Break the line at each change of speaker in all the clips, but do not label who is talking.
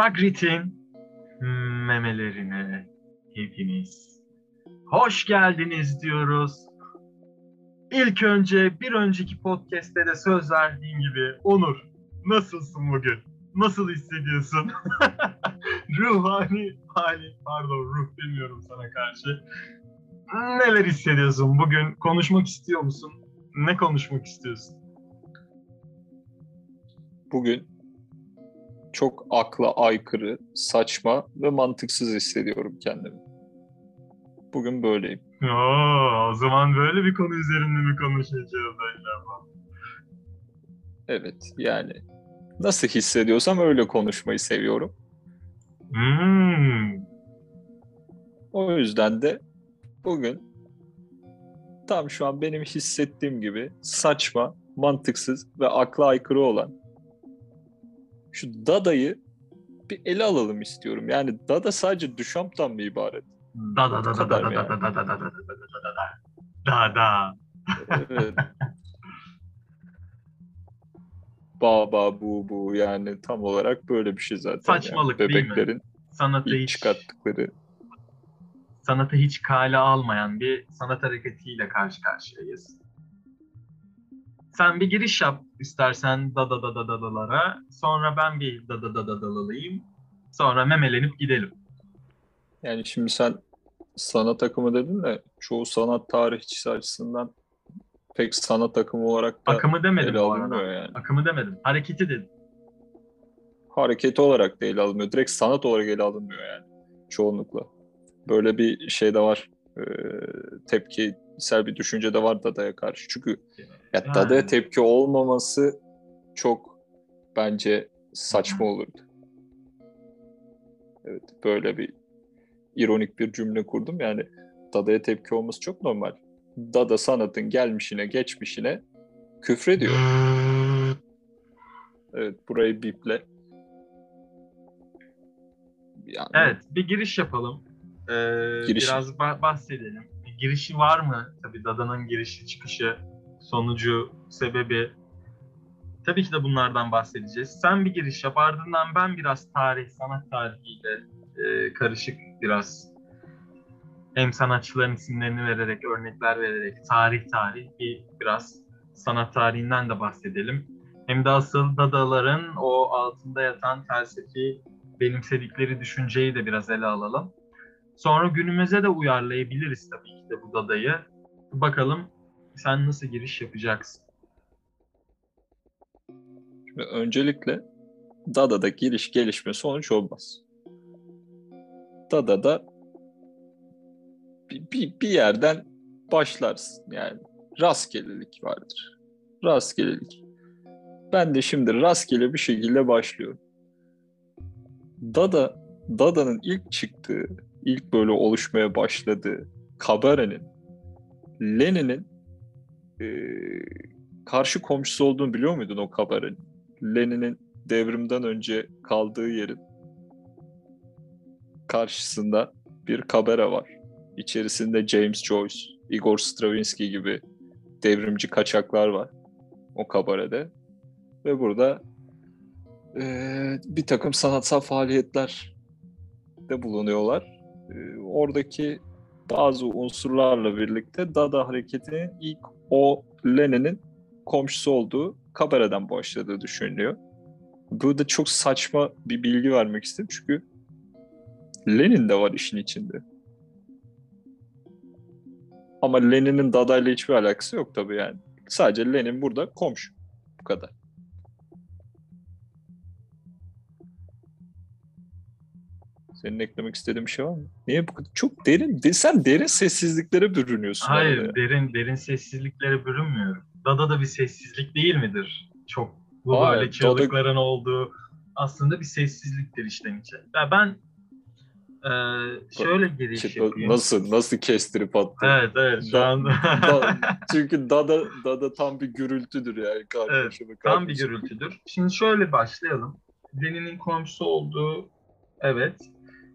Magritte'in memelerine hepiniz hoş geldiniz diyoruz. İlk önce bir önceki podcast'te de söz verdiğim gibi Onur nasılsın bugün? Nasıl hissediyorsun? Ruhani hali, pardon ruh demiyorum sana karşı. Neler hissediyorsun bugün? Konuşmak istiyor musun? Ne konuşmak istiyorsun?
Bugün çok akla aykırı, saçma ve mantıksız hissediyorum kendimi. Bugün böyleyim.
Oo, o zaman böyle bir konu üzerinde mi konuşacağız acaba?
Evet, yani nasıl hissediyorsam öyle konuşmayı seviyorum.
Hmm.
O yüzden de bugün tam şu an benim hissettiğim gibi saçma, mantıksız ve akla aykırı olan şu Dada'yı bir ele alalım istiyorum. Yani Dada sadece Duchamp'tan mı ibaret?
Da da da da da da da da da da da da da da da
Evet. Baba bu bu yani tam olarak böyle bir şey zaten.
Saçmalık
yani.
değil mi?
Bebeklerin
sanatı hiç
çıkarttıkları.
sanatı hiç kale almayan bir sanat hareketiyle karşı karşıyayız. Sen bir giriş yap istersen da da da da da dalara. Sonra ben bir da da da da dalalayayım. Sonra memelenip gidelim.
Yani şimdi sen sanat akımı dedin de çoğu sanat tarihçisi açısından pek sanat akımı olarak da
Akımı demedim
ele alınmıyor yani.
Akımı demedim. Hareketi dedim.
hareketi olarak da ele alınmıyor. Direkt sanat olarak ele alınmıyor yani çoğunlukla. Böyle bir şey de var. Ee, tepkisel bir düşünce de var Dada'ya karşı. Çünkü ya
Yani.
Dada'ya tepki olmaması çok bence saçma olurdu. Evet böyle bir ironik bir cümle kurdum. Yani Dada'ya tepki olması çok normal. Dada sanatın gelmişine geçmişine küfrediyor. Evet burayı biple. Yani
Evet, bir giriş yapalım. Ee,
Giriş.
Biraz ba- bahsedelim. Girişi var mı? Tabii Dada'nın girişi, çıkışı, sonucu, sebebi. Tabii ki de bunlardan bahsedeceğiz. Sen bir giriş yap, ardından ben biraz tarih, sanat tarihiyle e, karışık biraz hem sanatçıların isimlerini vererek, örnekler vererek, tarih tarih bir biraz sanat tarihinden de bahsedelim. Hem de asıl Dadaların o altında yatan felsefi benimsedikleri düşünceyi de biraz ele alalım. Sonra günümüze de uyarlayabiliriz tabii ki de bu dadayı. Bakalım sen nasıl giriş yapacaksın?
Şimdi öncelikle Dada'da giriş gelişme sonuç olmaz. Dada'da bir, bir, bir yerden başlarsın yani rastgelelik vardır. Rastgelelik. Ben de şimdi rastgele bir şekilde başlıyorum. Dada, Dada'nın ilk çıktığı, ilk böyle oluşmaya başladığı kabarenin Lenin'in eee, karşı komşusu olduğunu biliyor muydun o kabarenin? Lenin'in devrimden önce kaldığı yerin karşısında bir kabare var. İçerisinde James Joyce, Igor Stravinsky gibi devrimci kaçaklar var o kabarede. Ve burada eee, bir takım sanatsal faaliyetler de bulunuyorlar. Eee, oradaki bazı unsurlarla birlikte Dada hareketinin ilk o Lenin'in komşusu olduğu kabareden başladığı düşünülüyor. Burada çok saçma bir bilgi vermek istedim çünkü Lenin de var işin içinde. Ama Lenin'in Dada ile hiçbir alakası yok tabii yani. Sadece Lenin burada komşu. Bu kadar. Senin eklemek istediğin bir şey var mı? Niye bu kadar? Çok derin. de- Sen derin sessizliklere bürünüyorsun.
Hayır,
arada
derin derin sessizliklere bürünmüyorum. Dada da bir sessizlik değil midir? Çok bu
Hayır,
böyle
Dada-
çığlıkların olduğu aslında bir sessizliktir içten içe. Ya ben e, şöyle giriş
Şey,
yapayım.
nasıl nasıl kestirip attın?
Evet evet şu
Da-
an
Da- çünkü Dada Dada tam bir gürültüdür yani kardeşim.
tam bir gürültüdür. Şimdi şöyle başlayalım. Lenin'in komşusu olduğu evet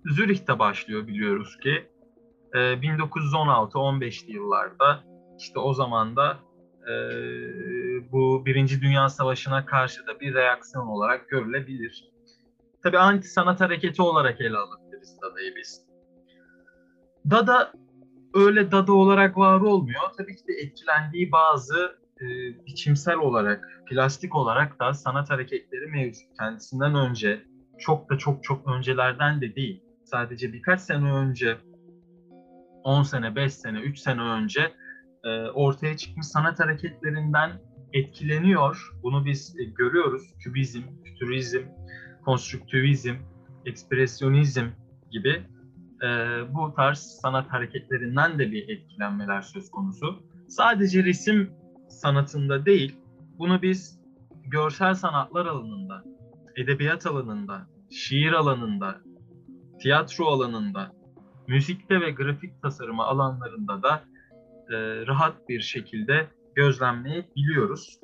Zürih'te başlıyor biliyoruz ki. Ee, 1916-15'li yıllarda işte o zaman da e, bu Birinci Dünya Savaşı'na karşı da bir reaksiyon olarak görülebilir. tabii anti sanat hareketi olarak ele alabiliriz Dada'yı biz. Dada öyle Dada olarak var olmuyor. Tabii ki de etkilendiği bazı e, biçimsel olarak, plastik olarak da sanat hareketleri mevcut. Kendisinden önce, çok da çok çok öncelerden de değil. Sadece birkaç sene önce, 10 sene, 5 sene, 3 sene önce e, ortaya çıkmış sanat hareketlerinden etkileniyor. Bunu biz e, görüyoruz. Kübizm, fütürizm, konstruktivizm, ekspresyonizm gibi e, bu tarz sanat hareketlerinden de bir etkilenmeler söz konusu. Sadece resim sanatında değil, bunu biz görsel sanatlar alanında, edebiyat alanında, şiir alanında, tiyatro alanında, müzikte ve grafik tasarımı alanlarında da e, rahat bir şekilde gözlemleyebiliyoruz.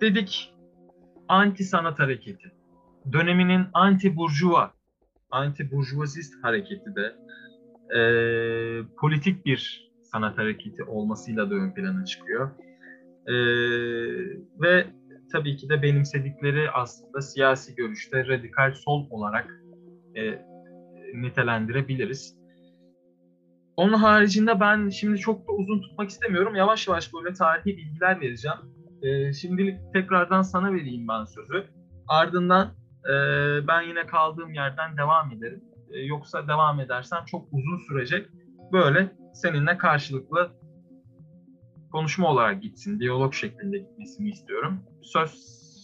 Dedik anti sanat hareketi. Döneminin anti burjuva, anti burjuvazist hareketi de e, politik bir sanat hareketi olmasıyla da ön plana çıkıyor. E, ve tabii ki de benimsedikleri aslında siyasi görüşte radikal sol olarak e, nitelendirebiliriz. Onun haricinde ben şimdi çok da uzun tutmak istemiyorum. Yavaş yavaş böyle tarihi bilgiler vereceğim. E, şimdilik tekrardan sana vereyim ben sözü. Ardından e, ben yine kaldığım yerden devam ederim. E, yoksa devam edersem çok uzun sürecek. Böyle seninle karşılıklı konuşma olarak gitsin, diyalog şeklinde gitmesini istiyorum. Söz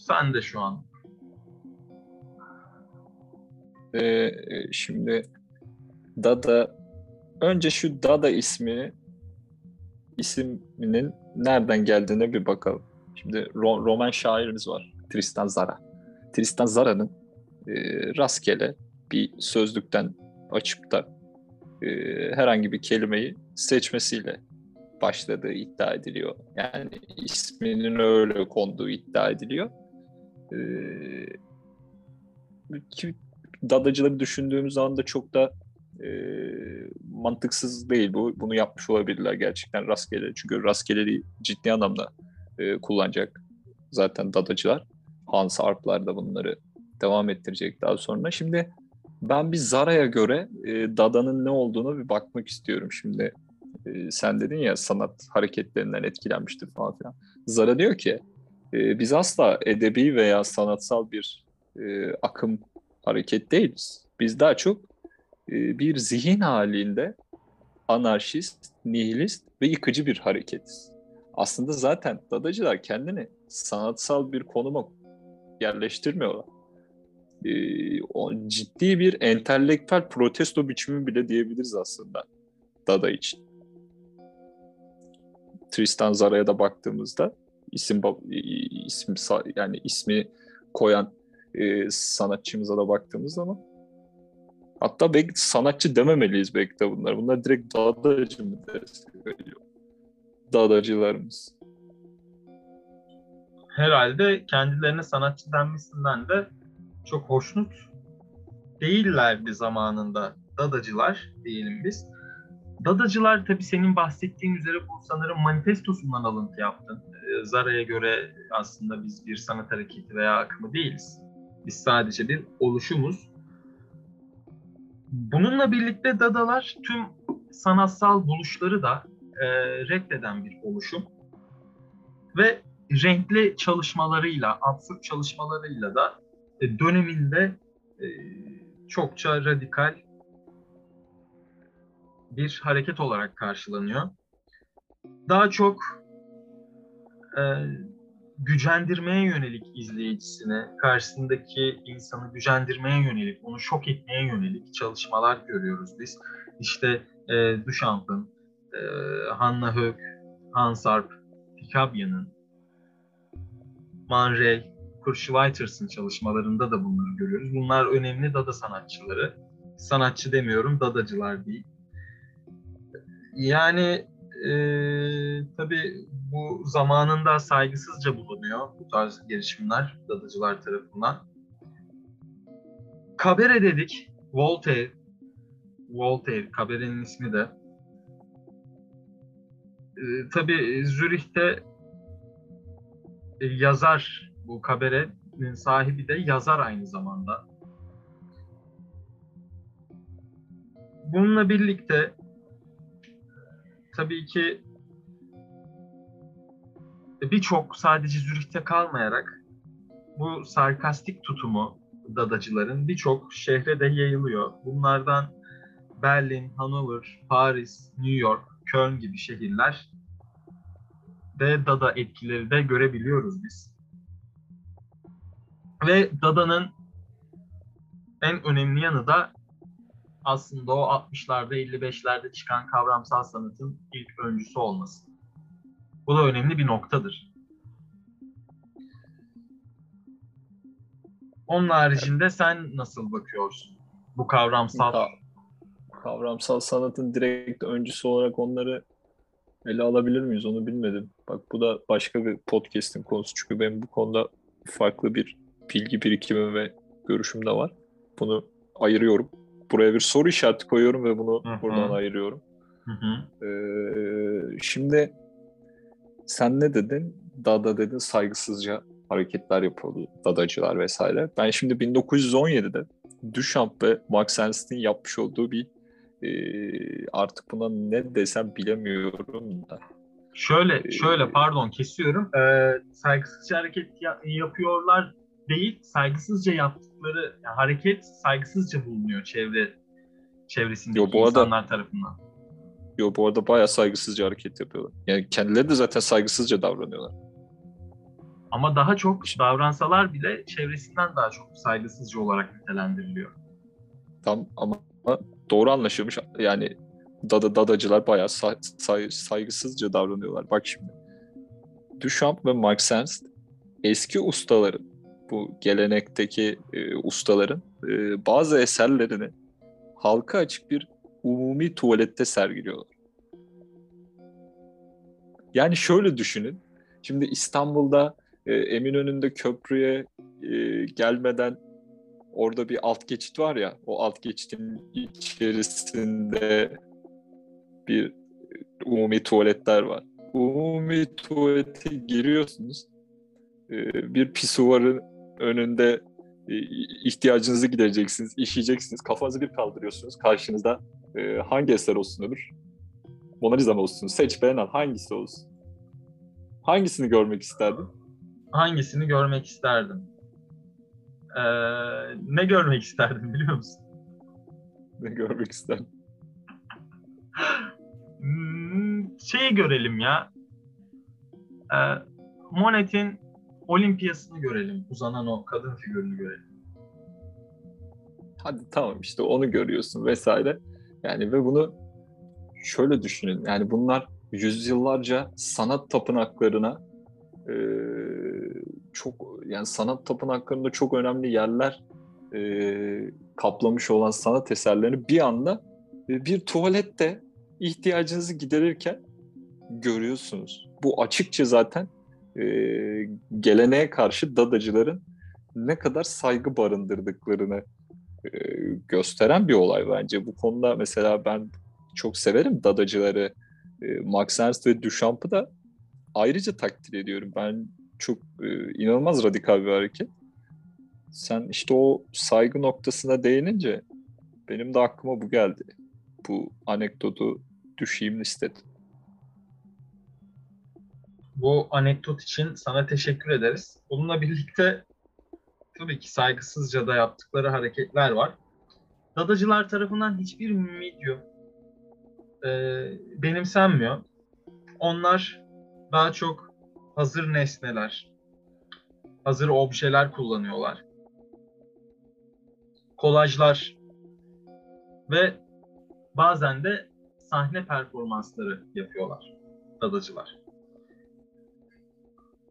sende şu an.
Ee, şimdi Dada önce şu Dada ismi isminin nereden geldiğine bir bakalım. Şimdi ro- roman şairimiz var. Tristan Zara. Tristan Zara'nın e, rastgele bir sözlükten açıp da e, herhangi bir kelimeyi seçmesiyle başladığı iddia ediliyor. Yani isminin öyle konduğu iddia ediliyor. E, dadacıları düşündüğümüz anda çok da e, mantıksız değil bu. Bunu yapmış olabilirler gerçekten rastgele. Çünkü rastgeleliği ciddi anlamda e, kullanacak zaten dadacılar. Hans Arp'lar da bunları devam ettirecek daha sonra. Şimdi ben bir Zara'ya göre e, Dada'nın ne olduğunu bir bakmak istiyorum. Şimdi e, sen dedin ya sanat hareketlerinden etkilenmiştir falan filan. Zara diyor ki e, biz asla edebi veya sanatsal bir e, akım hareket değiliz. Biz daha çok e, bir zihin halinde anarşist, nihilist ve yıkıcı bir hareketiz. Aslında zaten dadacılar kendini sanatsal bir konuma yerleştirmiyorlar. E, ciddi bir entelektüel protesto biçimi bile diyebiliriz aslında Dada için. Tristan Zara'ya da baktığımızda isim isim yani ismi koyan e, sanatçımıza da baktığımız zaman hatta belki sanatçı dememeliyiz belki de bunlar. Bunlar direkt dağdacı mı desek Dağdacılarımız.
Herhalde kendilerine sanatçı denmesinden de çok hoşnut değillerdi zamanında dadacılar diyelim biz. Dadacılar tabii senin bahsettiğin üzere bu sanırım manifestosundan alıntı yaptın. Ee, Zara'ya göre aslında biz bir sanat hareketi veya akımı değiliz. Biz sadece bir oluşumuz. Bununla birlikte Dadalar tüm sanatsal buluşları da e, reddeden bir oluşum. Ve renkli çalışmalarıyla, absürt çalışmalarıyla da e, döneminde e, çokça radikal bir hareket olarak karşılanıyor. Daha çok e, gücendirmeye yönelik izleyicisine, karşısındaki insanı gücendirmeye yönelik, onu şok etmeye yönelik çalışmalar görüyoruz biz. İşte e, Duchamp'ın, e, Hannah Höck, Hans Arp, Picabio'nun, Man Ray, Kurt çalışmalarında da bunları görüyoruz. Bunlar önemli dada sanatçıları. Sanatçı demiyorum, dadacılar değil. Yani e, tabii bu zamanında saygısızca bulunuyor bu tarz girişimler dadıcılar tarafından. Kabere dedik. Voltaire. Voltaire. Kabere'nin ismi de. E, tabii Zürih'te e, yazar bu Kabere'nin sahibi de yazar aynı zamanda. Bununla birlikte tabii ki birçok sadece Zürih'te kalmayarak bu sarkastik tutumu dadacıların birçok şehre de yayılıyor. Bunlardan Berlin, Hanover, Paris, New York, Köln gibi şehirler de Dada etkileri de görebiliyoruz biz. Ve Dada'nın en önemli yanı da aslında o 60'larda 55'lerde çıkan kavramsal sanatın ilk öncüsü olması. Bu da önemli bir noktadır. Onun haricinde sen nasıl bakıyorsun bu kavramsal?
Ka- kavramsal sanatın direkt öncüsü olarak onları ele alabilir miyiz onu bilmedim. Bak bu da başka bir podcast'in konusu çünkü benim bu konuda farklı bir bilgi birikimim ve görüşüm de var. Bunu ayırıyorum. Buraya bir soru işareti koyuyorum ve bunu
Hı hı.
buradan ayırıyorum. Ee, şimdi sen ne dedin? Dada dedin saygısızca hareketler yapıyordu dadacılar vesaire. Ben şimdi 1917'de Duchamp ve Max Ernst'in yapmış olduğu bir e, artık buna ne desem bilemiyorum da.
Şöyle, şöyle pardon kesiyorum. Ee, saygısızca hareket ya- yapıyorlar değil, saygısızca yaptıkları yani hareket saygısızca bulunuyor çevre çevresindeki
Yo, bu arada-
insanlar tarafından.
Yo bu arada bayağı saygısızca hareket yapıyorlar. Yani kendileri de zaten saygısızca davranıyorlar.
Ama daha çok davransalar bile çevresinden daha çok saygısızca olarak nitelendiriliyor.
Tam ama doğru anlaşılmış. Yani dada dadacılar bayağı say- say- saygısızca davranıyorlar. Bak şimdi. Duchamp ve Max Ernst eski ustaların bu gelenekteki e, ustaların e, bazı eserlerini halka açık bir umumi tuvalette sergiliyorlar. Yani şöyle düşünün. Şimdi İstanbul'da e, Eminönü'nde köprüye e, gelmeden orada bir alt geçit var ya, o alt geçitin içerisinde bir umumi tuvaletler var. Umumi tuvalete giriyorsunuz. E, bir pisuvarın önünde e, ihtiyacınızı gidereceksiniz, işeyeceksiniz. Kafanızı bir kaldırıyorsunuz. Karşınızda e, hangi eser olsun ömür? Mona Lisa mı olsun? Seç beğen al. Hangisi olsun? Hangisini görmek isterdin?
Hangisini görmek isterdim? Ee, ne görmek isterdim biliyor musun?
Ne görmek isterdin?
Hmm, şeyi görelim ya. Ee, Monet'in olimpiyasını görelim. Uzanan o kadın figürünü görelim.
Hadi tamam işte onu görüyorsun vesaire. Yani ve bunu şöyle düşünün. Yani bunlar yüzyıllarca sanat tapınaklarına e, çok yani sanat tapınaklarında çok önemli yerler e, kaplamış olan sanat eserlerini bir anda e, bir tuvalette ihtiyacınızı giderirken görüyorsunuz. Bu açıkça zaten e, geleneğe karşı dadacıların ne kadar saygı barındırdıklarını e, gösteren bir olay bence. Bu konuda mesela ben çok severim dadacıları. E, Max Ernst ve Duchamp'ı da ayrıca takdir ediyorum. Ben çok e, inanılmaz radikal bir hareket. Sen işte o saygı noktasına değinince benim de aklıma bu geldi. Bu anekdotu düşeyim istedim.
Bu anekdot için sana teşekkür ederiz. Bununla birlikte tabii ki saygısızca da yaptıkları hareketler var. Dadacılar tarafından hiçbir medium e, benimsenmiyor. Onlar daha çok hazır nesneler, hazır objeler kullanıyorlar. Kolajlar ve bazen de sahne performansları yapıyorlar dadacılar.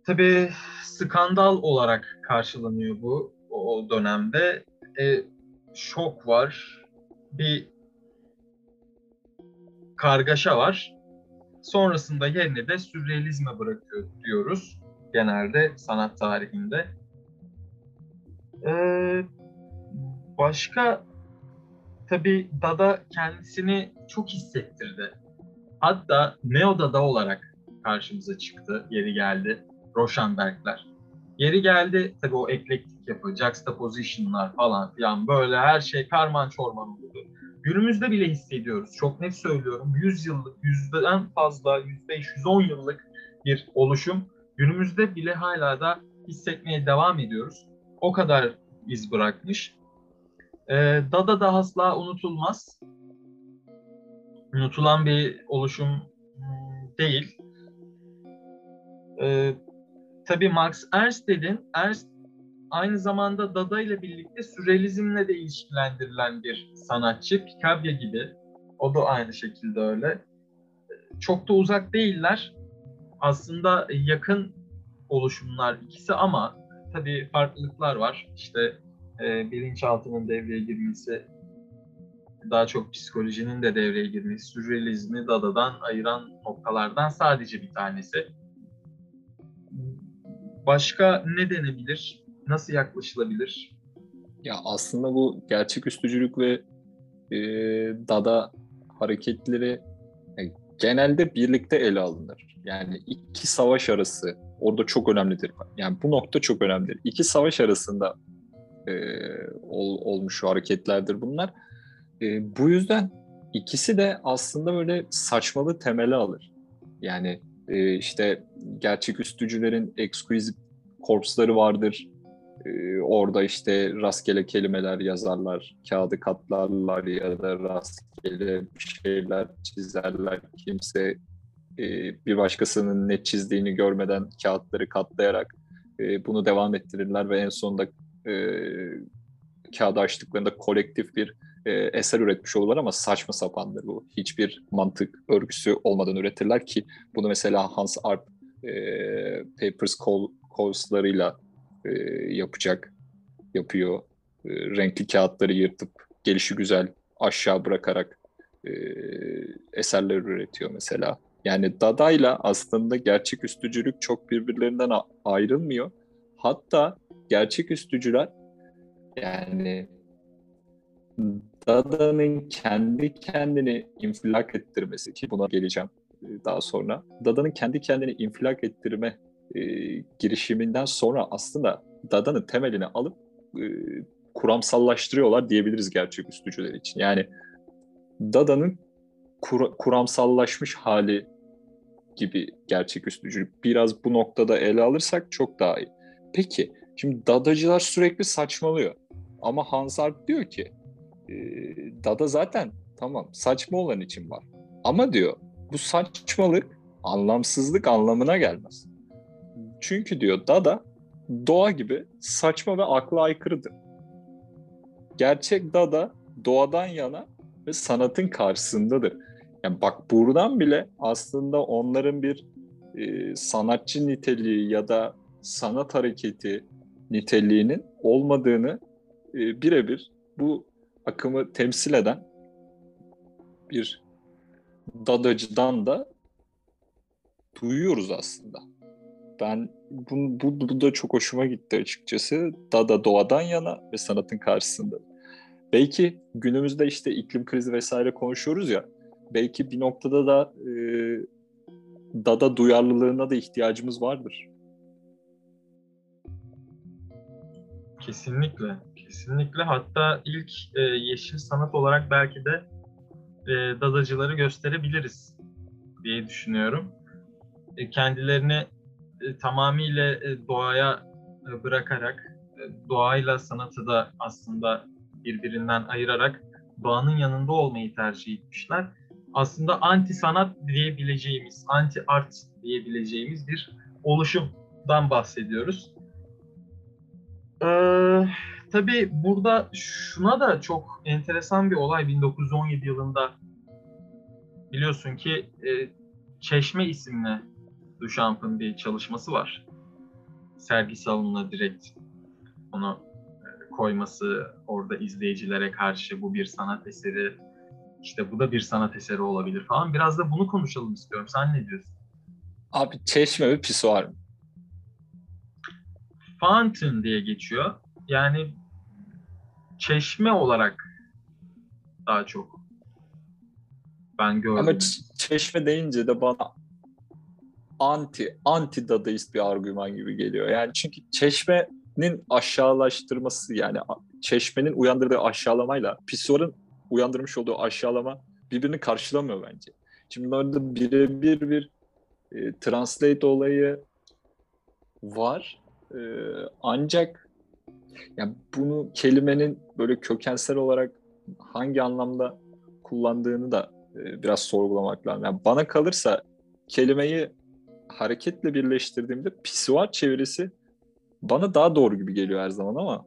Tabii skandal olarak karşılanıyor bu o dönemde. E, şok var. Bir kargaşa var. Sonrasında yerini de sürrealizme bırakıyor diyoruz genelde sanat tarihinde. Ee, başka tabii Dada kendisini çok hissettirdi. Hatta Neo Dada olarak karşımıza çıktı, yeri geldi. Rauschenberg'ler. Yeri geldi tabii o eklektik yapı, juxtaposition'lar falan filan böyle her şey karman çorman oldu. günümüzde bile hissediyoruz. Çok net söylüyorum. 100 yıllık, yüzden fazla, 105, 110 yıllık bir oluşum. Günümüzde bile hala da hissetmeye devam ediyoruz. O kadar iz bırakmış. Ee, Dada da asla unutulmaz. Unutulan bir oluşum hmm, değil. Ee, tabii Max Ernst dedin. Ernst aynı zamanda Dada ile birlikte sürrealizmle de ilişkilendirilen bir sanatçı. Picabia gibi. O da aynı şekilde öyle. Çok da uzak değiller. Aslında yakın oluşumlar ikisi ama tabii farklılıklar var. İşte e, bilinçaltının devreye girmesi, daha çok psikolojinin de devreye girmesi, sürrealizmi Dada'dan ayıran noktalardan sadece bir tanesi. Başka ne denebilir? Nasıl yaklaşılabilir?
Ya aslında bu gerçeküstücülük ve e, Dada hareketleri yani genelde birlikte ele alınır. Yani iki savaş arası orada çok önemlidir. Yani bu nokta çok önemlidir. İki savaş arasında e, ol, olmuş hareketlerdir bunlar. E, bu yüzden ikisi de aslında böyle saçmalı temeli alır. Yani e, işte gerçeküstücülerin exquisite korpsları vardır. E, orada işte rastgele kelimeler yazarlar, kağıdı katlarlar ya da rastgele şeyler çizerler. Kimse e, bir başkasının ne çizdiğini görmeden kağıtları katlayarak e, bunu devam ettirirler ve en sonunda e, kağıdı açtıklarında kolektif bir e, eser üretmiş olurlar ama saçma sapandır bu. Hiçbir mantık örgüsü olmadan üretirler ki bunu mesela Hans Arp e, Papers Calls'larıyla e, yapacak, yapıyor. E, renkli kağıtları yırtıp gelişi güzel aşağı bırakarak e, eserler üretiyor mesela. Yani Dada'yla aslında gerçek üstücülük çok birbirlerinden ayrılmıyor. Hatta gerçek üstücüler yani Dada'nın kendi kendini infilak ettirmesi ki buna geleceğim e, daha sonra. Dada'nın kendi kendini infilak ettirme e, girişiminden sonra aslında Dada'nın temelini alıp e, kuramsallaştırıyorlar diyebiliriz gerçek üstücüler için. Yani Dada'nın kur, kuramsallaşmış hali gibi gerçek üstücülük. Biraz bu noktada ele alırsak çok daha iyi. Peki şimdi dadacılar sürekli saçmalıyor. Ama Hansard diyor ki dada zaten tamam saçma olan için var. Ama diyor bu saçmalık anlamsızlık anlamına gelmez. Çünkü diyor dada doğa gibi saçma ve akla aykırıdır. Gerçek dada doğadan yana ve sanatın karşısındadır. Yani bak buradan bile aslında onların bir e, sanatçı niteliği ya da sanat hareketi niteliğinin olmadığını e, birebir bu akımı temsil eden bir dadacıdan da duyuyoruz aslında. Ben bu, bu, bu da çok hoşuma gitti açıkçası. Dada doğadan yana ve sanatın karşısında. Belki günümüzde işte iklim krizi vesaire konuşuyoruz ya belki bir noktada da e, dada duyarlılığına da ihtiyacımız vardır.
Kesinlikle, kesinlikle. Hatta ilk e, yeşil sanat olarak belki de e, dadacıları gösterebiliriz diye düşünüyorum. E, kendilerini e, tamamıyla e, doğaya e, bırakarak, e, doğayla sanatı da aslında birbirinden ayırarak doğanın yanında olmayı tercih etmişler aslında anti sanat diyebileceğimiz, anti art diyebileceğimiz bir oluşumdan bahsediyoruz. Ee, tabii burada şuna da çok enteresan bir olay 1917 yılında biliyorsun ki e, Çeşme isimli Duchamp'ın bir çalışması var. Sergi salonuna direkt onu e, koyması, orada izleyicilere karşı bu bir sanat eseri işte bu da bir sanat eseri olabilir falan. Biraz da bunu konuşalım istiyorum. Sen ne diyorsun?
Abi çeşme ve pisuar mı?
Fountain diye geçiyor. Yani çeşme olarak daha çok ben gördüm.
Ama çeşme deyince de bana anti anti dadaist bir argüman gibi geliyor. Yani çünkü çeşmenin aşağılaştırması yani çeşmenin uyandırdığı aşağılamayla pisuarın uyandırmış olduğu aşağılama birbirini karşılamıyor bence. Şimdi orada birebir bir e, translate olayı var. E, ancak yani bunu kelimenin böyle kökensel olarak hangi anlamda kullandığını da e, biraz sorgulamak lazım. Yani bana kalırsa kelimeyi hareketle birleştirdiğimde pisuar çevirisi bana daha doğru gibi geliyor her zaman ama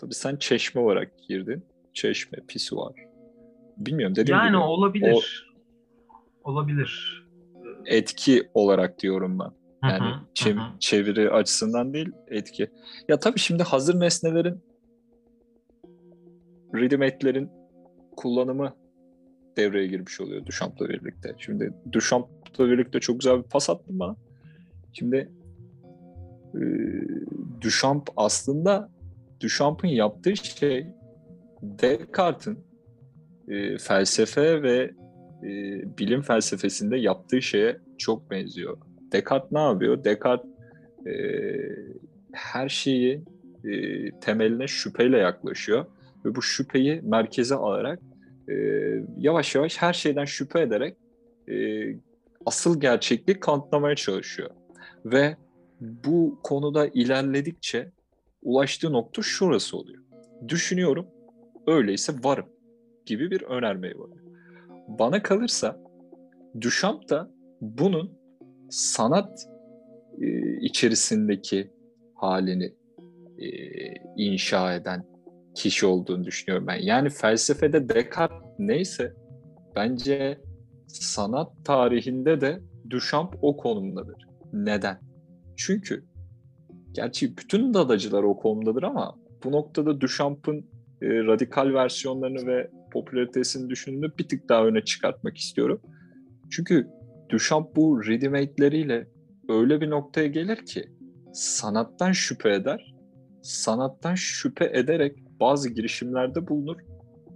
tabii sen çeşme olarak girdin. Çeşme, pisuar. Bilmiyorum dediğim
yani
gibi.
olabilir. O... Olabilir.
Etki olarak diyorum ben. Yani çev- çeviri açısından değil etki. Ya tabii şimdi hazır nesnelerin readymade'lerin kullanımı devreye girmiş oluyor Duchamp'la birlikte. Şimdi Duchamp'la birlikte çok güzel bir pas attın bana. Şimdi e, Duchamp aslında Duchamp'ın yaptığı şey Descartes'in e, felsefe ve e, bilim felsefesinde yaptığı şeye çok benziyor. Descartes ne yapıyor? Descartes e, her şeyi e, temeline şüpheyle yaklaşıyor ve bu şüpheyi merkeze alarak e, yavaş yavaş her şeyden şüphe ederek e, asıl gerçekliği kanıtlamaya çalışıyor. Ve bu konuda ilerledikçe ulaştığı nokta şurası oluyor. Düşünüyorum, öyleyse varım gibi bir önermeye varıyor. Bana kalırsa Duchamp da bunun sanat e, içerisindeki halini e, inşa eden kişi olduğunu düşünüyorum ben. Yani felsefede Descartes neyse bence sanat tarihinde de Duchamp o konumdadır. Neden? Çünkü gerçi bütün dadacılar o konumdadır ama bu noktada Duchamp'ın e, radikal versiyonlarını ve popülaritesini düşündüğümde bir tık daha öne çıkartmak istiyorum. Çünkü Duchamp bu readymade'leriyle öyle bir noktaya gelir ki sanattan şüphe eder. Sanattan şüphe ederek bazı girişimlerde bulunur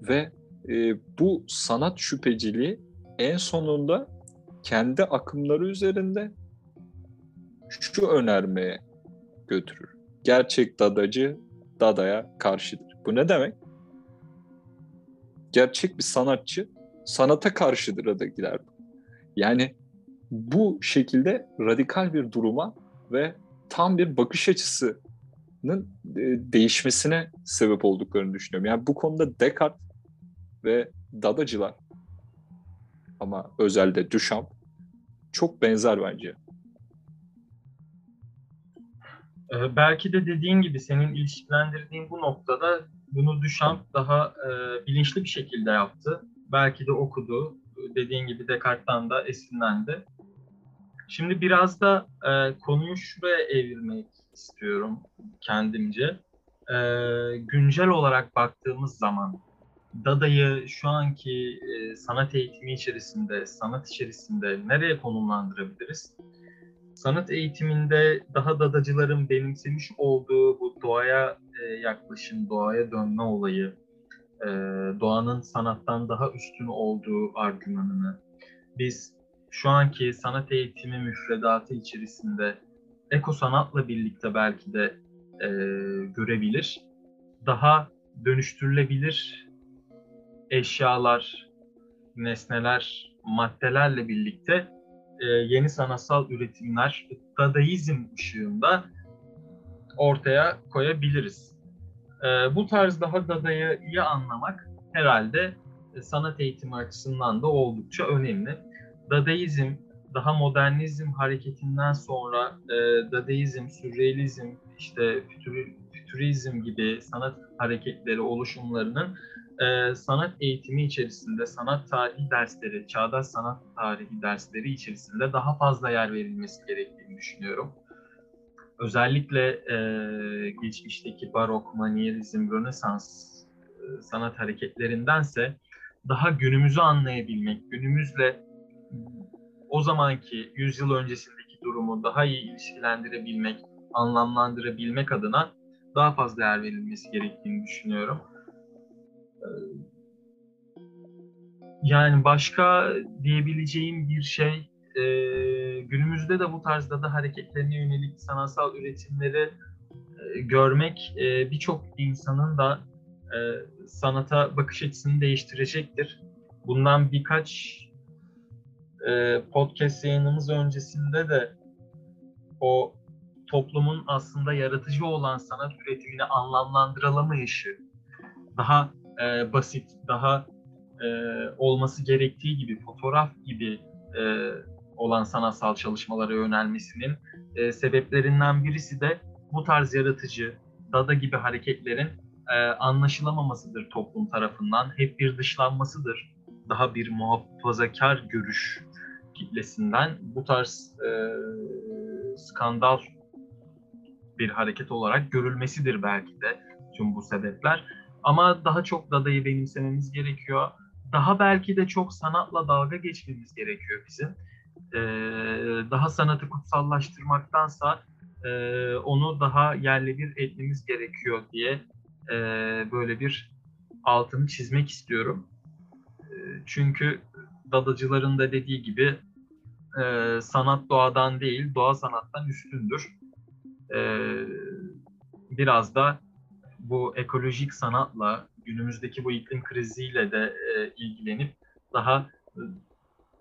ve e, bu sanat şüpheciliği en sonunda kendi akımları üzerinde şu önermeye götürür. Gerçek dadacı dadaya karşıdır. Bu ne demek? Gerçek bir sanatçı sanata karşıdır da gider. Yani bu şekilde radikal bir duruma ve tam bir bakış açısının e, değişmesine sebep olduklarını düşünüyorum. Yani bu konuda Descartes ve Dadacılar ama özelde Duchamp çok benzer bence.
Ee, belki de dediğin gibi senin ilişkilendirdiğin bu noktada bunu Duchamp daha e, bilinçli bir şekilde yaptı. Belki de okudu. Dediğin gibi Descartes'tan da esinlendi. Şimdi biraz da e, konuyu şuraya evirmek istiyorum kendimce. E, güncel olarak baktığımız zaman Dada'yı şu anki e, sanat eğitimi içerisinde, sanat içerisinde nereye konumlandırabiliriz? Sanat eğitiminde daha dadacıların benimsemiş olduğu bu doğaya e, yaklaşım, doğaya dönme olayı, e, doğanın sanattan daha üstün olduğu argümanını biz şu anki sanat eğitimi müfredatı içerisinde eko sanatla birlikte belki de e, görebilir. Daha dönüştürülebilir eşyalar, nesneler, maddelerle birlikte e, yeni sanatsal üretimler Dadaizm ışığında ortaya koyabiliriz. E, bu tarz daha Dada'yı anlamak herhalde sanat eğitimi açısından da oldukça önemli. Dadaizm, daha modernizm hareketinden sonra e, Dadaizm, Sürrealizm, işte fütürizm gibi sanat hareketleri oluşumlarının e, sanat eğitimi içerisinde, sanat tarihi dersleri, çağdaş sanat tarihi dersleri içerisinde daha fazla yer verilmesi gerektiğini düşünüyorum. Özellikle e, geçmişteki barok, manyerizm, rönesans e, sanat hareketlerindense daha günümüzü anlayabilmek, günümüzle o zamanki yüzyıl öncesindeki durumu daha iyi ilişkilendirebilmek, anlamlandırabilmek adına daha fazla yer verilmesi gerektiğini düşünüyorum. Ee, yani başka diyebileceğim bir şey e, günümüzde de bu tarzda da hareketlerine yönelik sanatsal üretimleri e, görmek e, birçok insanın da sanata bakış açısını değiştirecektir. Bundan birkaç e, podcast yayınımız öncesinde de o toplumun aslında yaratıcı olan sanat üretimini anlamlandırılamayışı, daha e, basit, daha e, olması gerektiği gibi, fotoğraf gibi e, olan sanatsal çalışmalara yönelmesinin e, sebeplerinden birisi de bu tarz yaratıcı, dada gibi hareketlerin e, anlaşılamamasıdır toplum tarafından. Hep bir dışlanmasıdır. Daha bir muhafazakar görüş kitlesinden bu tarz e, skandal bir hareket olarak görülmesidir belki de tüm bu sebepler. Ama daha çok Dada'yı benimsememiz gerekiyor. Daha belki de çok sanatla dalga geçmemiz gerekiyor bizim. Ee, daha sanatı kutsallaştırmaktansa e, onu daha yerle bir etmemiz gerekiyor diye e, böyle bir altını çizmek istiyorum. E, çünkü dadacıların da dediği gibi e, sanat doğadan değil, doğa sanattan üstündür. E, biraz da bu ekolojik sanatla, günümüzdeki bu iklim kriziyle de e, ilgilenip daha e,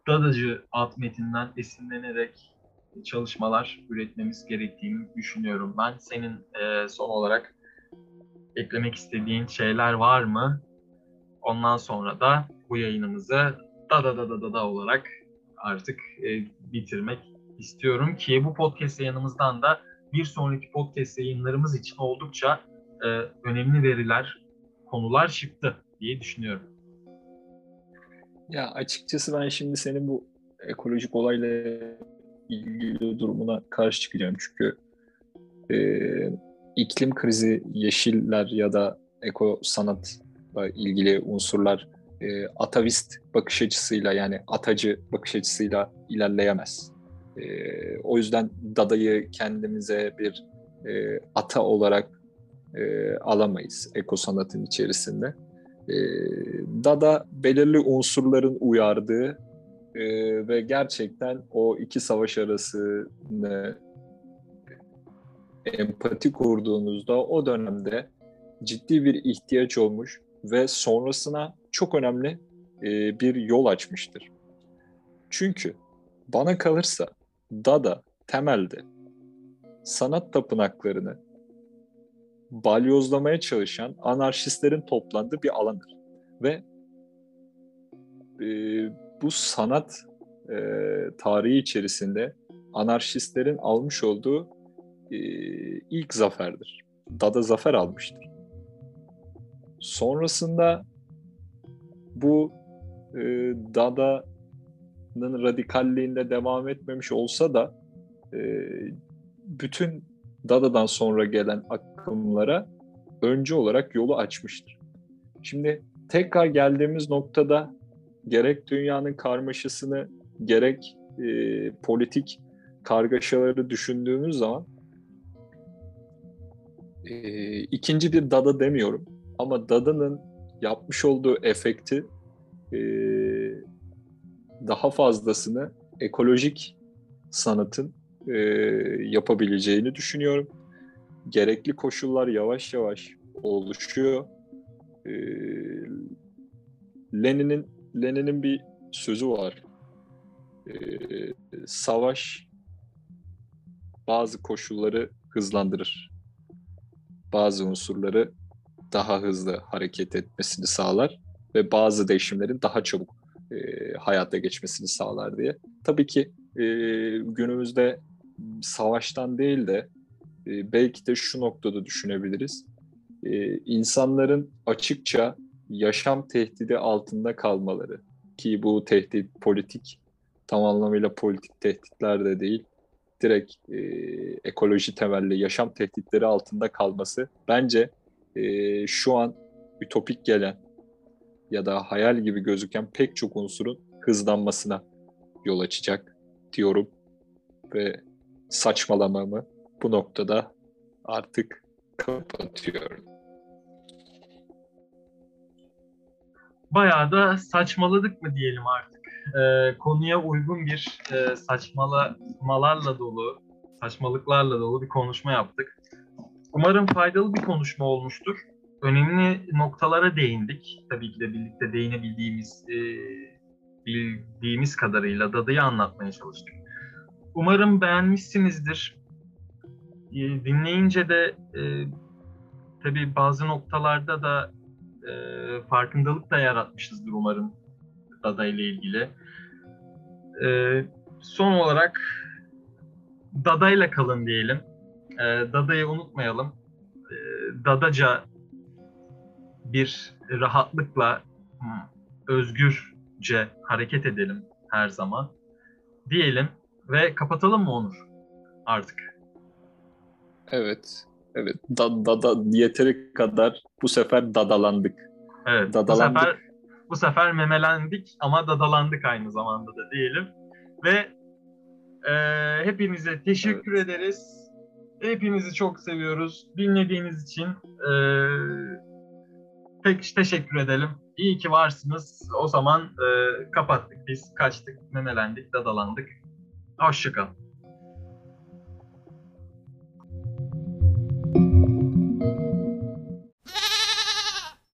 dadacı alt metinden esinlenerek çalışmalar üretmemiz gerektiğini düşünüyorum ben. Senin e, son olarak eklemek istediğin şeyler var mı? Ondan sonra da bu yayınımızı da da da da da, da olarak artık e, bitirmek istiyorum ki bu podcast yayınımızdan da bir sonraki podcast yayınlarımız için oldukça e, önemli veriler, konular çıktı diye düşünüyorum.
Ya açıkçası ben şimdi senin bu ekolojik olayla ilgili durumuna karşı çıkacağım çünkü e, iklim krizi, yeşiller ya da eko sanatla ilgili unsurlar e, atavist bakış açısıyla yani atacı bakış açısıyla ilerleyemez. E, o yüzden Dada'yı kendimize bir e, ata olarak e, alamayız eko sanatın içerisinde. E, Dada belirli unsurların uyardığı e, ve gerçekten o iki savaş arasını empati kurduğunuzda o dönemde ciddi bir ihtiyaç olmuş ve sonrasına çok önemli e, bir yol açmıştır. Çünkü bana kalırsa Dada temelde sanat tapınaklarını balyozlamaya çalışan anarşistlerin toplandığı bir alandır. Ve e, bu sanat e, tarihi içerisinde anarşistlerin almış olduğu e, ilk zaferdir. Dada zafer almıştır. Sonrasında bu e, Dada'nın radikalliğinde devam etmemiş olsa da e, bütün Dada'dan sonra gelen akımlara önce olarak yolu açmıştır. Şimdi tekrar geldiğimiz noktada gerek dünyanın karmaşasını gerek e, politik kargaşaları düşündüğümüz zaman e, ikinci bir Dada demiyorum ama Dada'nın yapmış olduğu efekti e, daha fazlasını ekolojik sanatın e, yapabileceğini düşünüyorum. Gerekli koşullar yavaş yavaş oluşuyor. E, Lenin'in Lenin'in bir sözü var. E, savaş bazı koşulları hızlandırır. Bazı unsurları daha hızlı hareket etmesini sağlar ve bazı değişimlerin daha çabuk e, hayata geçmesini sağlar diye. Tabii ki e, günümüzde savaştan değil de e, belki de şu noktada düşünebiliriz. E, insanların açıkça yaşam tehdidi altında kalmaları ki bu tehdit politik tam anlamıyla politik tehditler de değil direkt e, ekoloji temelli yaşam tehditleri altında kalması bence e, şu an ütopik gelen ya da hayal gibi gözüken pek çok unsurun hızlanmasına yol açacak diyorum ve saçmalamamı bu noktada artık kapatıyorum.
Bayağı da saçmaladık mı diyelim artık. Ee, konuya uygun bir e, saçmalamalarla dolu, saçmalıklarla dolu bir konuşma yaptık. Umarım faydalı bir konuşma olmuştur. önemli noktalara değindik. Tabii ki de birlikte değinebildiğimiz e, bildiğimiz kadarıyla Dada'yı anlatmaya çalıştık. Umarım beğenmişsinizdir. E, dinleyince de e, tabii bazı noktalarda da e, farkındalık da yaratmışızdır umarım Dada ile ilgili. E, son olarak Dada ile kalın diyelim. E, Dada'yı unutmayalım. E, Dadaca bir rahatlıkla özgürce hareket edelim her zaman diyelim ve kapatalım mı Onur artık?
Evet. Evet. Da, da, da, yeteri kadar bu sefer dadalandık.
Evet. Dadalandık. Bu sefer, bu sefer memelendik ama dadalandık aynı zamanda da diyelim. Ve e, hepinize teşekkür evet. ederiz. Hepinizi çok seviyoruz. Dinlediğiniz için e, pek teşekkür edelim. İyi ki varsınız. O zaman e, kapattık biz. Kaçtık, memelendik, dadalandık. Hoşçakalın.